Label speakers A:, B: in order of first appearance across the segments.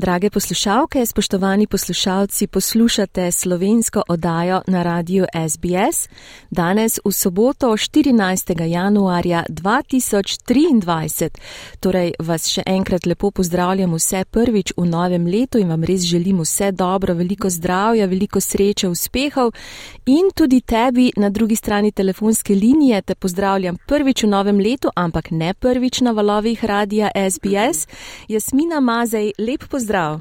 A: Drage poslušalke, spoštovani poslušalci, poslušate slovensko oddajo na radiju SBS. Danes v soboto 14. januarja 2023. Torej vas še enkrat lepo pozdravljam vse prvič v novem letu in vam res želim vse dobro, veliko zdravja, veliko sreče, uspehov in tudi tebi na drugi strani telefonske linije te pozdravljam prvič v novem letu, ampak ne prvič na valovih radija SBS. Jasmina Mazej, lep pozdrav pozdrav.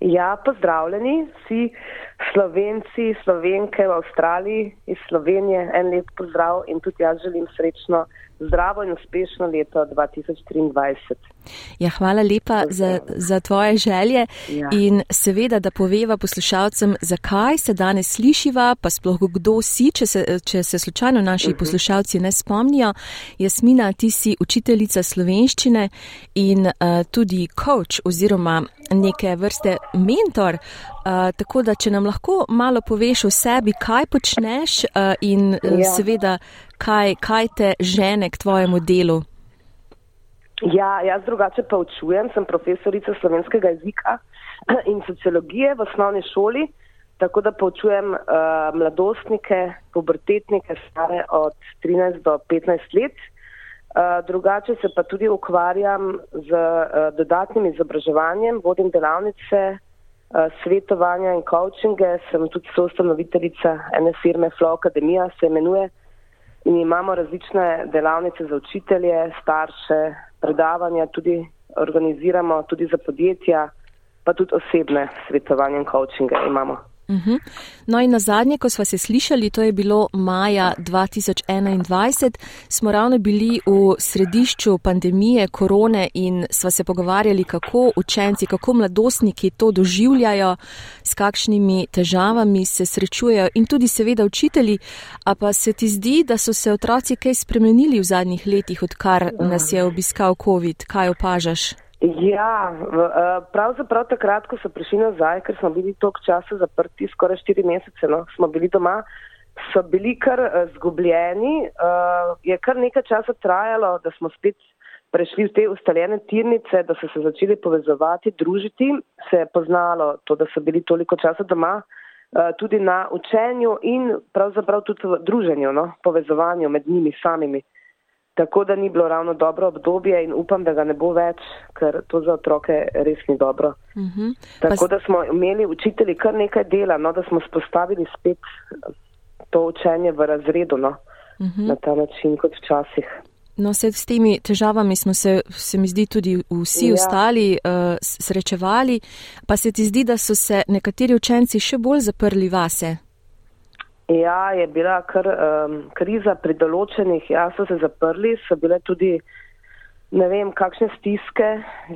B: Ja, pozdravljeni vsi slovenci, slovenke v Avstraliji iz Slovenije. En lep pozdrav in tudi jaz želim srečno, zdravo in uspešno leto 2023.
A: Ja, hvala lepa za, za tvoje želje ja. in seveda, da poveva poslušalcem, zakaj se danes slišiva, pa sploh kdo si, če se, če se slučajno naši uh mhm. -huh. poslušalci ne spomnijo. Jasmina, ti si učiteljica slovenščine in uh, tudi coach oziroma neke vrste mentor. Uh, tako da, če nam lahko malo poveš o sebi, kaj počneš uh, in ja. seveda, kaj, kaj te žene k tvojemu delu.
B: Ja, jaz drugače pa učujem, sem profesorica slovenskega jezika in sociologije v osnovni šoli, tako da poučujem uh, mladostnike, pubertetnike stare od 13 do 15 let. Uh, drugače se pa tudi ukvarjam z uh, dodatnim izobraževanjem, vodim delavnice, uh, svetovanja in coachinge, sem tudi soustanoviteljica ene firme Flow Academia, se imenuje, in imamo različne delavnice za učitelje, starše, predavanja tudi organiziramo, tudi za podjetja, pa tudi osebne svetovanje in coachinge imamo.
A: Uhum. No in na zadnje, ko smo se slišali, to je bilo maja 2021, smo ravno bili v središču pandemije korone in smo se pogovarjali, kako učenci, kako mladostniki to doživljajo, s kakšnimi težavami se srečujejo in tudi seveda učitelji. A pa se ti zdi, da so se otroci kaj spremenili v zadnjih letih, odkar nas je obiskal COVID? Kaj opažaš?
B: Ja, eh, pravzaprav takrat, ko so prišli nazaj, ker smo bili toliko časa zaprti, skoraj štiri mesece, no, smo bili doma, so bili kar uh, zgubljeni. Uh, je kar nekaj časa trajalo, da smo spet prešli v te ustaljene tirnice, da so se začeli povezovati, družiti. Se je poznalo to, da so bili toliko časa doma, tudi na učenju in pravzaprav tudi v druženju, no, povezovanju med njimi samimi. Tako da ni bilo ravno dobro obdobje in upam, da ga ne bo več, ker to za otroke res ni dobro. Uh mhm. -huh. Tako da smo imeli učitelji kar nekaj dela, no, da smo spostavili spet to učenje v razredu no, uh mhm. -huh. na ta način kot včasih.
A: No, se s temi težavami smo se, se mi zdi, tudi vsi ja. ostali uh, srečevali, pa se ti zdi, da so se nekateri učenci še bolj zaprli vase.
B: Ja, je bila kar um, kriza pri določenih, ja, so se zaprli, so bile tudi ne vem, kakšne stiske,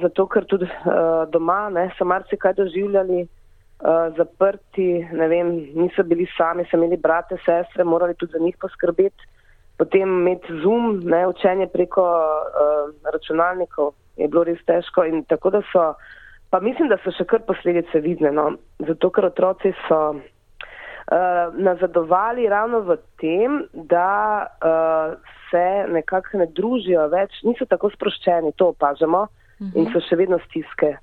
B: zato ker tudi uh, doma ne, so marsikaj doživljali, uh, zaprti, ne vem, niso bili sami, so imeli brate, sestre, morali tudi za njih poskrbeti, potem imeti zoom, ne, učenje preko uh, računalnikov je bilo res težko in tako da so, pa mislim, da so še kar posledice vidne, no, zato ker otroci so uh, nazadovali ravno v tem, da uh, se nekako ne družijo več, niso tako sproščeni, to opažamo uh -huh. in mhm. so še vedno stiske,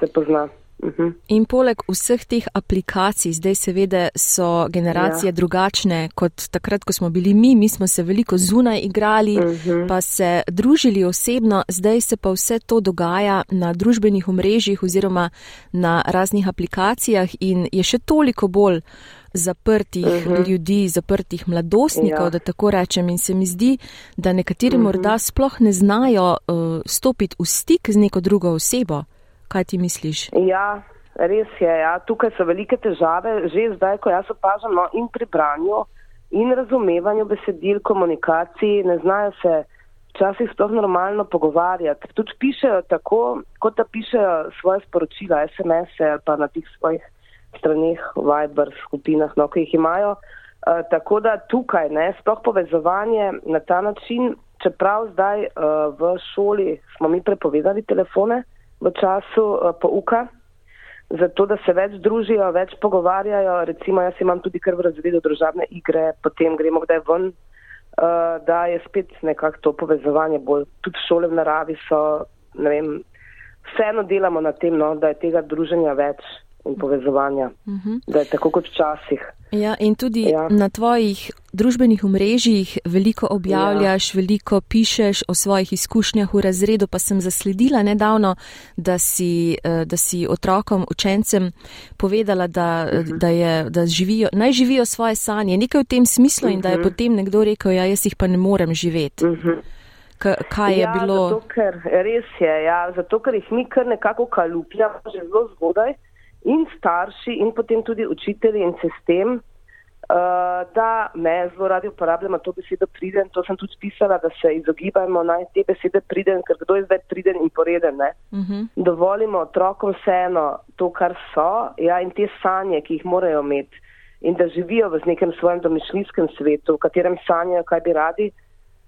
B: se pozna.
A: Mhm. In poleg vseh teh aplikacij, zdaj seveda so generacije ja. drugačne kot takrat, ko smo bili mi, mi smo se veliko zunaj igrali, uh mhm. -huh. pa se družili osebno, zdaj se pa vse to dogaja na družbenih omrežjih oziroma na raznih aplikacijah in je še toliko bolj zaprtih uh mhm. -huh. ljudi, zaprtih mladostnikov, ja. da tako rečem. In se mi zdi, da nekateri uh -huh. morda sploh ne znajo uh, stopiti v stik z neko drugo osebo. Kaj ti misliš?
B: Ja, res je. Ja. Tukaj so velike težave, že zdaj, ko jaz opažam no, in pri branju, in razumevanju besedil, komunikaciji, ne znajo se včasih sploh normalno pogovarjati. Tudi pišejo tako, kot da pišejo svoje sporočila, SMS-e ali pa na tih svojih straneh, Viber skupinah, no, ki jih imajo. Uh, tako da tukaj, ne, sploh povezovanje na ta način, čeprav zdaj uh, v šoli smo mi prepovedali telefone v času uh, pouka, zato da se več družijo, več pogovarjajo. Recimo, jaz imam tudi kar v razredu družabne igre, potem gremo kdaj ven, uh, da je spet nekako to povezovanje bolj. Tudi šole v naravi so, ne vem, vseeno delamo na tem, no, da je tega druženja več in povezovanja, uh mhm. -huh. da je tako kot včasih.
A: Ja, in tudi ja. na tvojih družbenih omrežjih veliko objavljaš, ja. veliko pišeš o svojih izkušnjah v razredu, pa sem zasledila nedavno, da si, eh, da si otrokom, učencem povedala, da, uh mhm. -huh. da, je, da živijo, naj živijo svoje sanje, nekaj v tem smislu uh -huh. in da je mhm. potem nekdo rekel, ja, jaz jih pa ne morem živeti. Uh -huh. Kaj je
B: ja,
A: bilo?
B: Zato, ker, res je, ja, zato ker jih mi kar nekako kalupljamo že zelo zgodaj in starši, in potem tudi učitelji in sistem, uh, da me zelo radi uporabljamo to besedo priden. To sem tudi pisala, da se izogibajmo naj te besede priden, ker kdo je zdaj priden in poreden. Uh mhm. -huh. Dovolimo otrokom vseeno to, kar so ja, in te sanje, ki jih morajo imeti. In da živijo v nekem svojem domišljijskem svetu, v katerem sanjajo, kaj bi radi,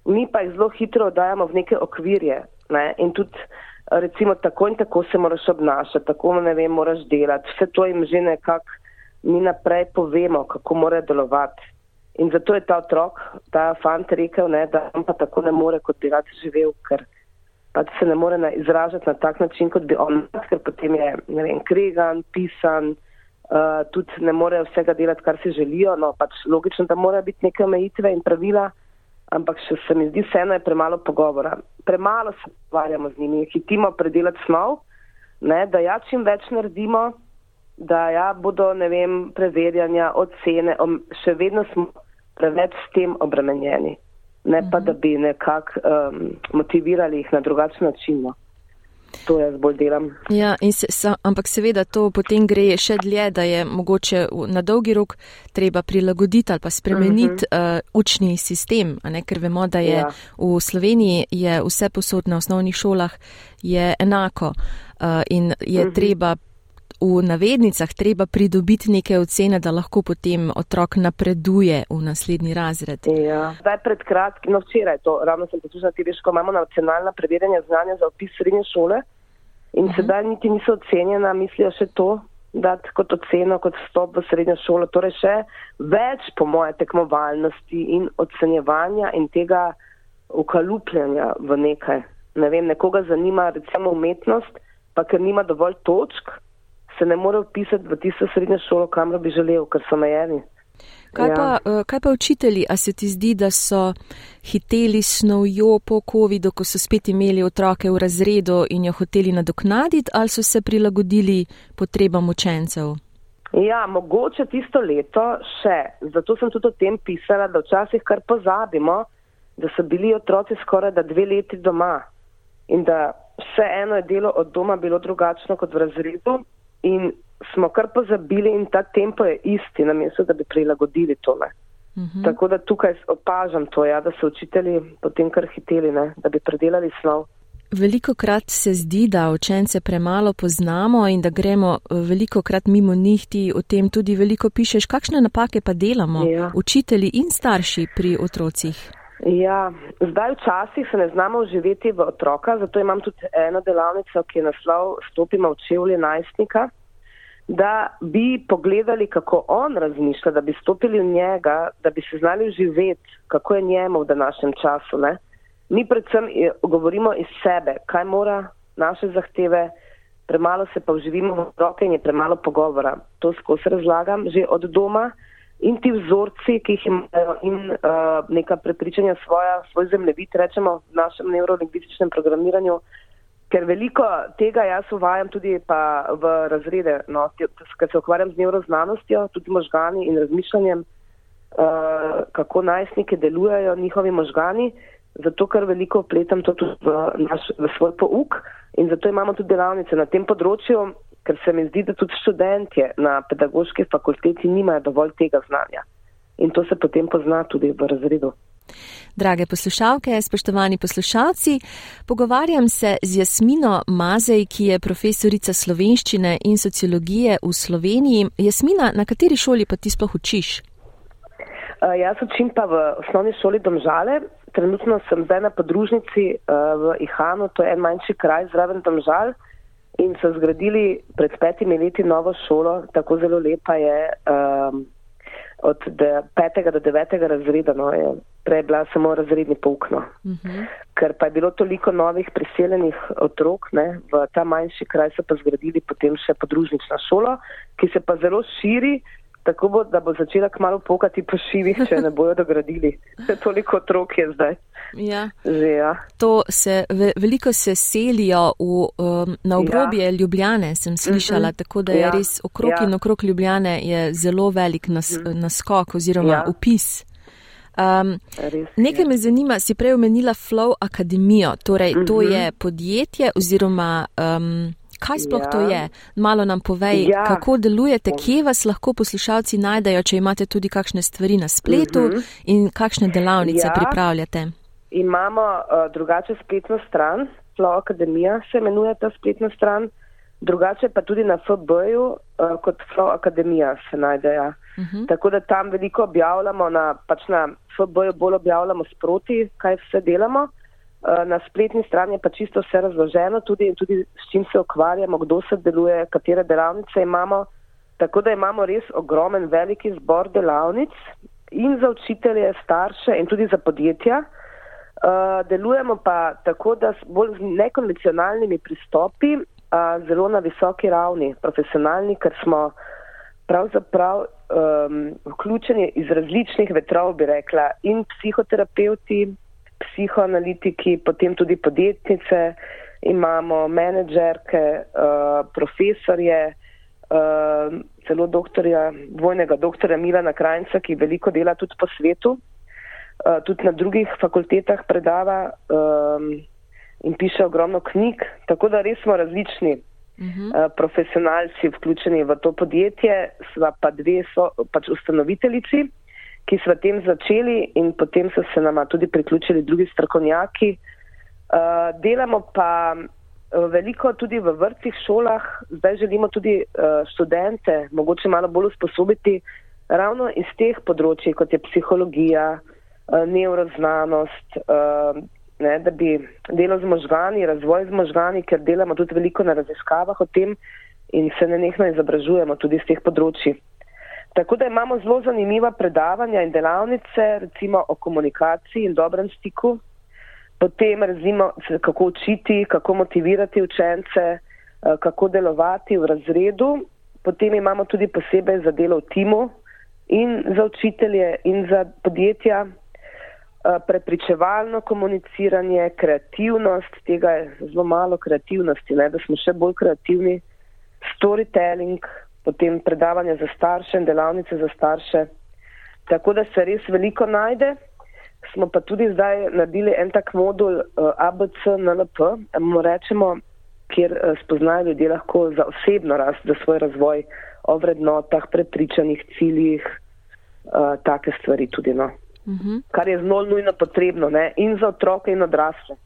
B: mi pa jih zelo hitro dajemo v neke okvirje. Ne? In tudi recimo tako in tako se moraš obnašati, tako ne vem, moraš delati. Vse to jim že nekako mi naprej povemo, kako mora delovati. In zato je ta otrok, ta fant rekel, ne, da on pa tako ne more, kot bi rad živel, ker pač se ne more na, izražati na tak način, kot bi on, ker potem je, ne vem, kregan, pisan, uh, tudi ne more vsega delati, kar si želijo, no pač logično, da mora biti neke omejitve in pravila ampak še se mi zdi, vseeno je premalo pogovora. Premalo se pogovarjamo z njimi, hitimo predelati snov, ne, da ja čim več naredimo, da ja bodo, ne vem, preverjanja, ocene, še vedno smo preveč s tem obremenjeni, ne pa da bi nekako um, motivirali jih na drugačen način. No. To jaz bolj delam.
A: Ja, se, sa, ampak seveda to potem gre še dlje, da je mogoče na dolgi rok treba prilagoditi ali pa spremeniti uh -huh. uh, učni sistem, ne, ker vemo, da je ja. v Sloveniji je vse posod na osnovnih šolah enako uh, in je uh mhm. -huh. treba v navednicah treba pridobiti neke ocene, da lahko potem otrok napreduje v naslednji razred.
B: Ja. Zdaj pred kratkim, no včeraj to, ravno sem poslušala ti veš, ko imamo nacionalna preverjanja znanja za opis srednje šole in uh mhm. -huh. sedaj niti niso ocenjena, mislijo še to dati kot oceno, kot vstop v srednjo šolo. Torej še več po moje tekmovalnosti in ocenjevanja in tega ukalupljanja v nekaj. Ne vem, nekoga zanima recimo umetnost, pa ker nima dovolj točk, se ne more upisati v tisto srednjo šolo, kamor bi želel, ker so omejeni.
A: Kaj, ja. uh, kaj pa učitelji, a se ti zdi, da so hiteli snovjo po COVID-u, ko so spet imeli otroke v razredu in jo hoteli nadoknaditi, ali so se prilagodili potrebam učencev?
B: Ja, mogoče tisto leto še. Zato sem tudi o tem pisala, da včasih kar pozabimo, da so bili otroci skoraj da dve leti doma in da vse eno je delo od doma bilo drugačno kot v razredu in smo kar pozabili in ta tempo je isti, namesto da bi prilagodili tole. Uh mhm. -huh. Tako da tukaj opažam to, ja, da so učitelji potem kar hiteli, ne, da bi predelali snov.
A: Veliko krat se zdi, da učence premalo poznamo in da gremo eh, veliko krat mimo njih, ti o tem tudi veliko pišeš. Kakšne napake pa delamo, ja. učitelji in starši pri otrocih?
B: Ja, zdaj včasih se ne znamo uživeti v otroka, zato imam tudi eno delavnico, ki je naslov Stopimo v čevlje najstnika, da bi pogledali, kako on razmišlja, da bi stopili v njega, da bi se znali uživeti, kako je njemu v današnjem času. Ne? Mi predvsem govorimo iz sebe, kaj mora naše zahteve, premalo se pa uživimo v otroke in je premalo pogovora. To skozi razlagam že od doma in ti vzorci, ki jih imajo in uh, neka prepričanja svoja, svoj zemljevid, rečemo v našem neurolingvističnem programiranju, ker veliko tega jaz uvajam tudi pa v razrede, no, ker se ukvarjam z neuroznanostjo, tudi možgani in razmišljanjem, uh, kako najstnike delujejo njihovi možgani, zato ker veliko vpletam to tudi v, naš, v svoj pouk in zato imamo tudi delavnice na tem področju, ker se mi zdi, da tudi študentje na pedagoški fakulteti nimajo dovolj tega znanja. In to se potem pozna tudi v razredu.
A: Drage poslušalke, spoštovani poslušalci, pogovarjam se z Jasmino Mazej, ki je profesorica slovenščine in sociologije v Sloveniji. Jasmina, na kateri šoli pa ti sploh učiš?
B: Uh, jaz učim pa v osnovni šoli Domžale. Trenutno sem zdaj na podružnici uh, v Ihanu, to je en manjši kraj zraven Domžal. In so zgradili pred petimi leti novo šolo, tako zelo lepa je um, od de, petega do devetega razreda, no, je prej bila samo razredni pouk. No. Uh mhm. -huh. Ker pa je bilo toliko novih priseljenih otrok, ne, v ta manjši kraj so pa zgradili potem še podružnična šola, ki se pa zelo širi tako bo, da bo začela kmalo pokati po šivih, če ne bojo dogradili. Toliko otrok je zdaj.
A: Ja. Že, ja. To se, ve, veliko se selijo v, um, na obrobje ja. Ljubljane, sem slišala, mm -hmm. tako da je ja. res okrog ja. in okrog Ljubljane je zelo velik nas, mm naskok oziroma ja. upis. Um, res, nekaj ja. me zanima, si prej omenila Flow Akademijo, torej mm -hmm. to mhm. je podjetje oziroma. Um, Kaj sploh ja. to je? Malo nam povej, ja. kako delujete, kje vas lahko poslušalci najdejo, če imate tudi kakšne stvari na spletu uh mhm. -huh. in kakšne delavnice ja. pripravljate.
B: Imamo uh, drugače spletno stran, Flow Akademija se imenuje ta spletna stran, drugače pa tudi na FB-ju uh, kot Flow Akademija se najdejo. Uh mhm. -huh. Tako da tam veliko objavljamo, na, pač na FB-ju bolj objavljamo sproti, kaj vse delamo. Eh, na spletni strani je pa čisto vse razloženo, tudi, tudi s čim se ukvarjamo, kdo se deluje, katere delavnice imamo. Tako da imamo res ogromen, veliki zbor delavnic in za učitelje, starše in tudi za podjetja. Uh, delujemo pa tako, da s bolj nekonvencionalnimi pristopi, uh, zelo na visoki ravni, profesionalni, ker smo pravzaprav um, vključeni iz različnih vetrov, bi rekla, in psihoterapeuti, psihoanalitiki, potem tudi podjetnice, imamo menedžerke, uh, profesorje, uh, celo doktorja, dvojnega doktorja Milana Krajnca, ki veliko dela tudi po svetu, uh, tudi na drugih fakultetah predava in piše ogromno knjig, tako da res smo različni. Uh -huh. uh, profesionalci vključeni v to podjetje, sva pa dve so pač ustanoviteljici, ki so tem začeli in potem so se nama tudi priključili drugi strokovnjaki. Uh, delamo pa eh, veliko tudi v vrtih šolah, zdaj želimo tudi uh, študente mogoče malo bolj usposobiti ravno iz teh področji, kot je psihologija, uh, neuroznanost, uh, ne, da bi delo z možgani, razvoj z možgani, ker delamo tudi veliko na raziskavah o tem in se nenehno izobražujemo tudi iz teh področji. Tako da imamo zelo zanimiva predavanja in delavnice, recimo o komunikaciji in dobrem stiku, potem razimo, kako učiti, kako motivirati učence, eh, kako delovati v razredu, potem imamo tudi posebej za delo v timu in za učitelje in za podjetja, eh, prepričevalno komuniciranje, kreativnost, tega je zelo malo kreativnosti, ne, da smo še bolj kreativni, storytelling, potem predavanja za starše in delavnice za starše. Tako da se res veliko najde. Smo pa tudi zdaj naredili en tak modul uh, eh, ABC NLP, mu rečemo, kjer uh, spoznajo ljudje lahko za osebno rast, za svoj razvoj, o vrednotah, prepričanih ciljih, uh, take stvari tudi. No. Uh mhm. -huh. Kar je zelo nujno potrebno ne? in za otroke in odrasle.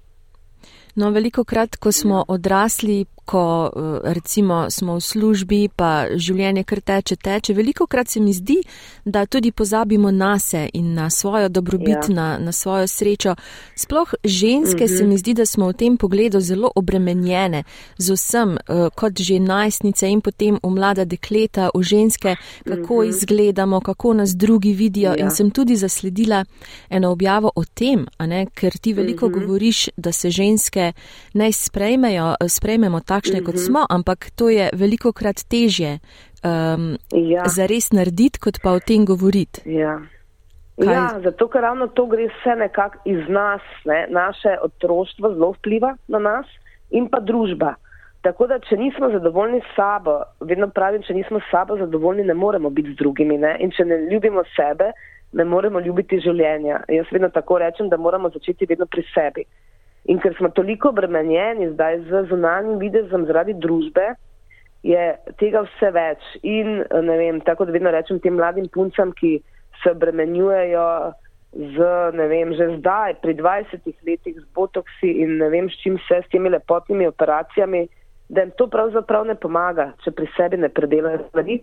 A: No, veliko krat, ko smo odrasli, ko eh, recimo smo v službi, pa življenje kar teče, teče, veliko krat se mi zdi, da tudi pozabimo na se in na svojo dobrobit, ja. na, na svojo srečo. Sploh ženske mm -hmm. se mi zdi, da smo v tem pogledu zelo obremenjene z vsem, eh, kot že najstnice in potem v mlada dekleta, v ženske, kako mm -hmm. izgledamo, kako nas drugi vidijo. Ja. In sem tudi zasledila eno objavo o tem, ne, ker ti veliko mm -hmm. govoriš, da se ženske naj sprejmejo, sprejmemo takšne, mm -hmm. kot mhm. smo, ampak to je veliko krat težje um, ja. za res narediti, kot pa o tem govoriti.
B: Ja. Ja, zato, ker ravno to gre vse nekako iz nas, ne? naše otroštvo zelo vpliva na nas in pa družba. Tako da, če nismo zadovoljni s sabo, vedno pravim, če nismo s sabo zadovoljni, ne moremo biti z drugimi. Ne? In če ne ljubimo sebe, ne moremo ljubiti življenja. Jaz vedno tako rečem, da moramo začeti vedno pri sebi. In ker smo toliko obremenjeni zdaj z zunanjim videzom zaradi družbe, je tega vse več. In ne vem, tako da vedno rečem tem mladim puncam, ki se obremenjujejo z, ne vem, že zdaj, pri 20 letih z botoksi in ne vem, s čim vse, s temi lepotnimi operacijami, da jim to pravzaprav ne pomaga, če pri sebi ne predelajo stvari.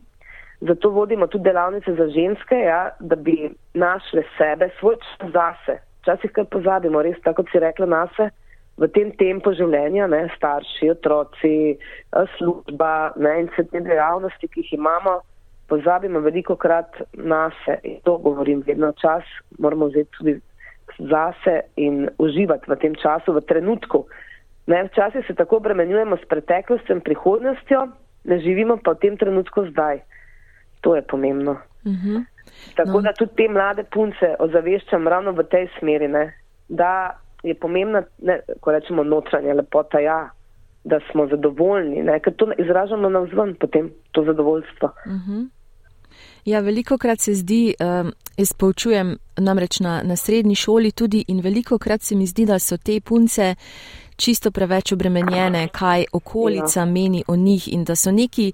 B: Zato vodimo tudi delavnice za ženske, ja, da bi našle sebe, svoj čas zase, včasih kar pozabimo, res tako si rekla nase, v tem tempu življenja, ne, starši, otroci, eh, služba ne, in vse te dejavnosti, ki jih imamo, pozabimo veliko krat na se in to govorim vedno čas, moramo vzeti tudi zase in uživati v tem času, v trenutku. Včasih se tako obremenjujemo s preteklostjo in prihodnostjo, ne živimo pa v tem trenutku zdaj. To je pomembno. Uh mhm. -huh. Tako no. da tudi te mlade punce ozaveščam ravno v tej smeri, ne, da je pomembna, ne, ko rečemo notranja lepota, ja, da smo zadovoljni, ne, ker to izražamo na vzven potem, to zadovoljstvo. Uh mhm. -huh.
A: Ja, veliko krat se zdi, um, jaz poučujem namreč na, na srednji šoli tudi in veliko krat se mi zdi, da so te punce čisto preveč obremenjene, kaj okolica ja. meni o njih in da so neki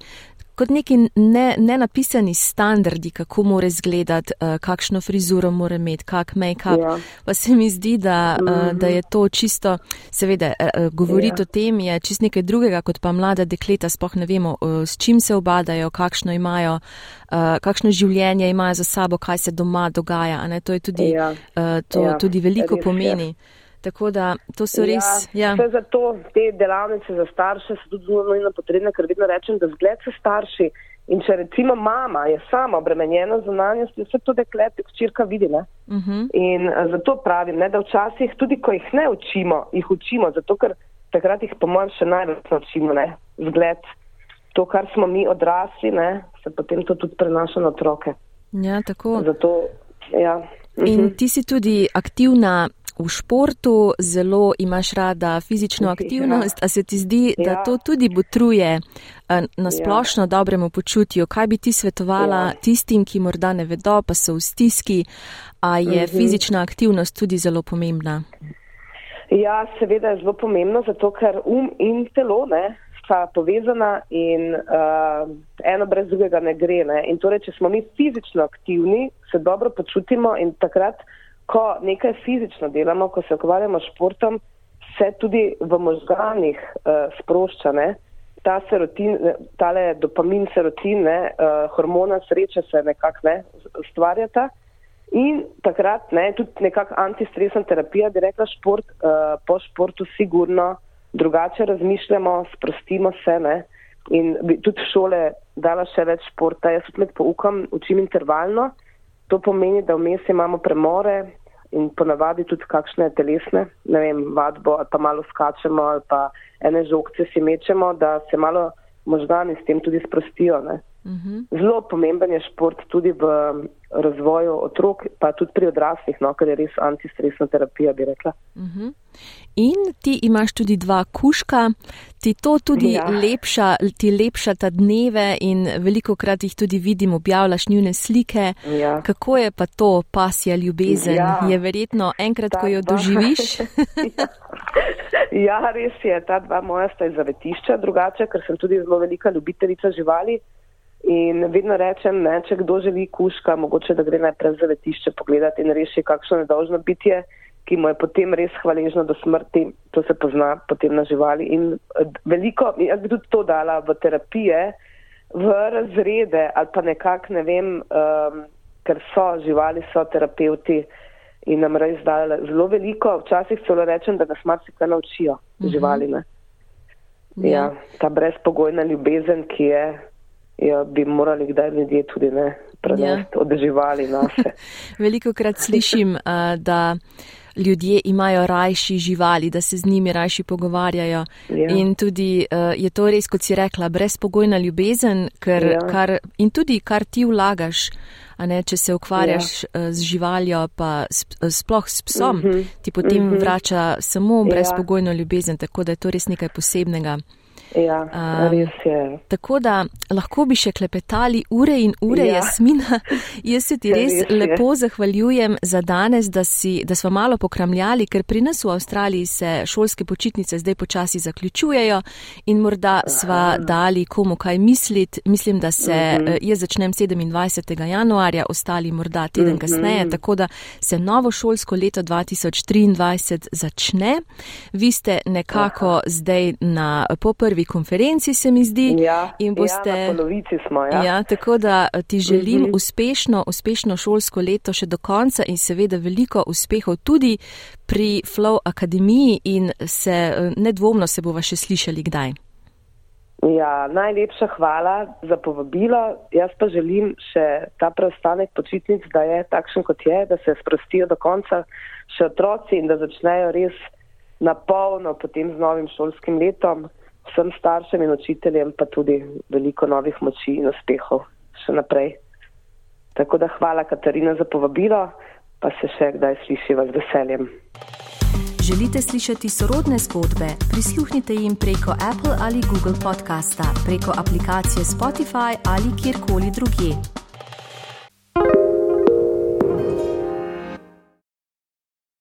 A: kot neki ne, nenapisani standardi, kako mora izgledati, uh, kakšno frizuro mora imeti, kak make-up. Ja. Pa se mi zdi, da, uh, mm -hmm. da je to čisto, seveda, uh, govoriti ja. o tem je čist nekaj drugega, kot pa mlada dekleta, spoh ne vemo, uh, s čim se obadajo, kakšno imajo, uh, kakšno življenje imajo za sabo, kaj se doma dogaja. To je tudi, ja. uh, to ja. tudi veliko Res, pomeni. Ja. Tako da to so res.
B: Ja, ja. Zato te delavnice za starše so tudi zelo nujno potrebne, ker vedno rečem, da zgled so starši. In če recimo mama je sama obremenjena z zunanjostjo, vse to deklet, čirka vidi. Uh mhm. -huh. In zato pravim, ne, da včasih tudi, ko jih ne učimo, jih učimo, zato ker takrat jih po mojem še največ naučimo, ne, zgled. To, kar smo mi odrasli, ne, se potem to tudi prenaša na otroke.
A: Ja, tako.
B: Zato, ja.
A: In mhm. ti si tudi aktivna v športu, zelo imaš rada fizično aktivnost, a se ti zdi, da ja. to tudi botruje eh, na splošno ja. dobremu počutju? Kaj bi ti svetovala ja. tistim, ki morda ne vedo, pa so v stiski, a je mhm. fizična aktivnost tudi zelo pomembna?
B: Ja, seveda je zelo pomembno, zato ker um in telo ne, sta povezana in uh, eno brez drugega ne gre. Ne. In torej, če smo mi fizično aktivni, se dobro počutimo in takrat ko nekaj fizično delamo, ko se ukvarjamo s športom, se tudi v možganih uh, sprošča, ne? ta serotin, tale dopamin, serotin, ne? Uh, hormona sreče se nekako ne ustvarjata. In takrat ne, tudi nekakšna antistresna terapija, bi rekla, šport, uh, po športu sigurno drugače razmišljamo, sprostimo se ne? in tudi šole dala še več športa. Jaz tudi med poukom učim intervalno, To pomeni, da vmes imamo premore in ponavadi tudi kakšne telesne, ne vem, vadbo ali pa malo skačemo ali pa ene žogce si mečemo, da se malo možgani s tem tudi sprostijo. Ne. Mhm. Zelo pomemben je šport tudi v razvoju otrok, pa tudi pri odraslih, no, ker je res antistresna terapija, bi rekla.
A: Mhm. In ti imaš tudi dva kuška, ti to tudi ja. lepša, ti lepša ta dneve in veliko krat jih tudi vidim, objavljaš njune slike. Ja. Kako je pa to pasja ljubezen? Ja. Je verjetno enkrat, ta ko jo dva. doživiš?
B: ja. ja, res je, ta dva moja sta iz zavetišča, drugače, ker sem tudi zelo velika ljubiteljica živali. In vedno rečem, ne, če kdo želi kuška, mogoče da gre najprej za letišče pogledati in reši, kakšno nedožno bitje, ki mu je potem res hvaležno do smrti, to se pozna potem na živali. In eh, veliko, jaz bi tudi to dala v terapije, v razrede ali pa nekak, ne vem, um, ker so živali, so terapeuti in nam res dali zelo veliko. Včasih celo rečem, da nas marsikaj naučijo mhm. živali. Ne. Ja. ja, ta brezpogojna ljubezen, ki je ja, bi morali kdaj ljudje tudi ne prenesti ja. od živali na se.
A: Veliko krat slišim, da ljudje imajo rajši živali, da se z njimi rajši pogovarjajo. Ja. In tudi je to res, kot si rekla, brezpogojna ljubezen, ker, ja. kar, in tudi kar ti vlagaš. Ne, če se ukvarjaš ja. z živaljo, pa sploh s psom, uh mhm. -huh. ti potem uh mhm. -huh. vrača samo ja. brezpogojno ljubezen, tako da je to res nekaj posebnega.
B: Ja, res je.
A: Tako da lahko bi še klepetali ure in ure, ja. Jasmina. Jaz se ti res, res lepo je. zahvaljujem za danes, da, si, da smo malo pokramljali, ker pri nas v Avstraliji se šolske počitnice zdaj počasi zaključujejo in morda sva dali komu kaj misliti. Mislim, da se uh mhm. -huh. jaz začnem 27. januarja, ostali morda teden uh mhm. -huh. kasneje, tako da se novo šolsko leto 2023 začne. Vi ste nekako Aha. zdaj na, po prvi konferenci, se mi zdi.
B: Ja, boste, ja na polovici smo. Ja.
A: Ja, tako da eh, ti želim mm -hmm. uspešno, uspešno šolsko leto še do konca in seveda veliko uspehov tudi pri Flow Akademiji in se eh, nedvomno se bova še slišali kdaj.
B: Ja, najlepša hvala za povabilo. Jaz pa želim še ta preostanek počitnic, da je takšen kot je, da se sprostijo do konca še otroci in da začnejo res na polno potem z novim šolskim letom. Vsem staršem in učiteljem pa tudi veliko novih moči in uspehov še naprej. Tako da hvala Katarina za povabilo, pa se še kdaj slišiva z veseljem.
A: Želite slišati sorodne zgodbe? Prisluhnite jim preko Apple ali Google podcasta, preko aplikacije Spotify ali kjerkoli drugje.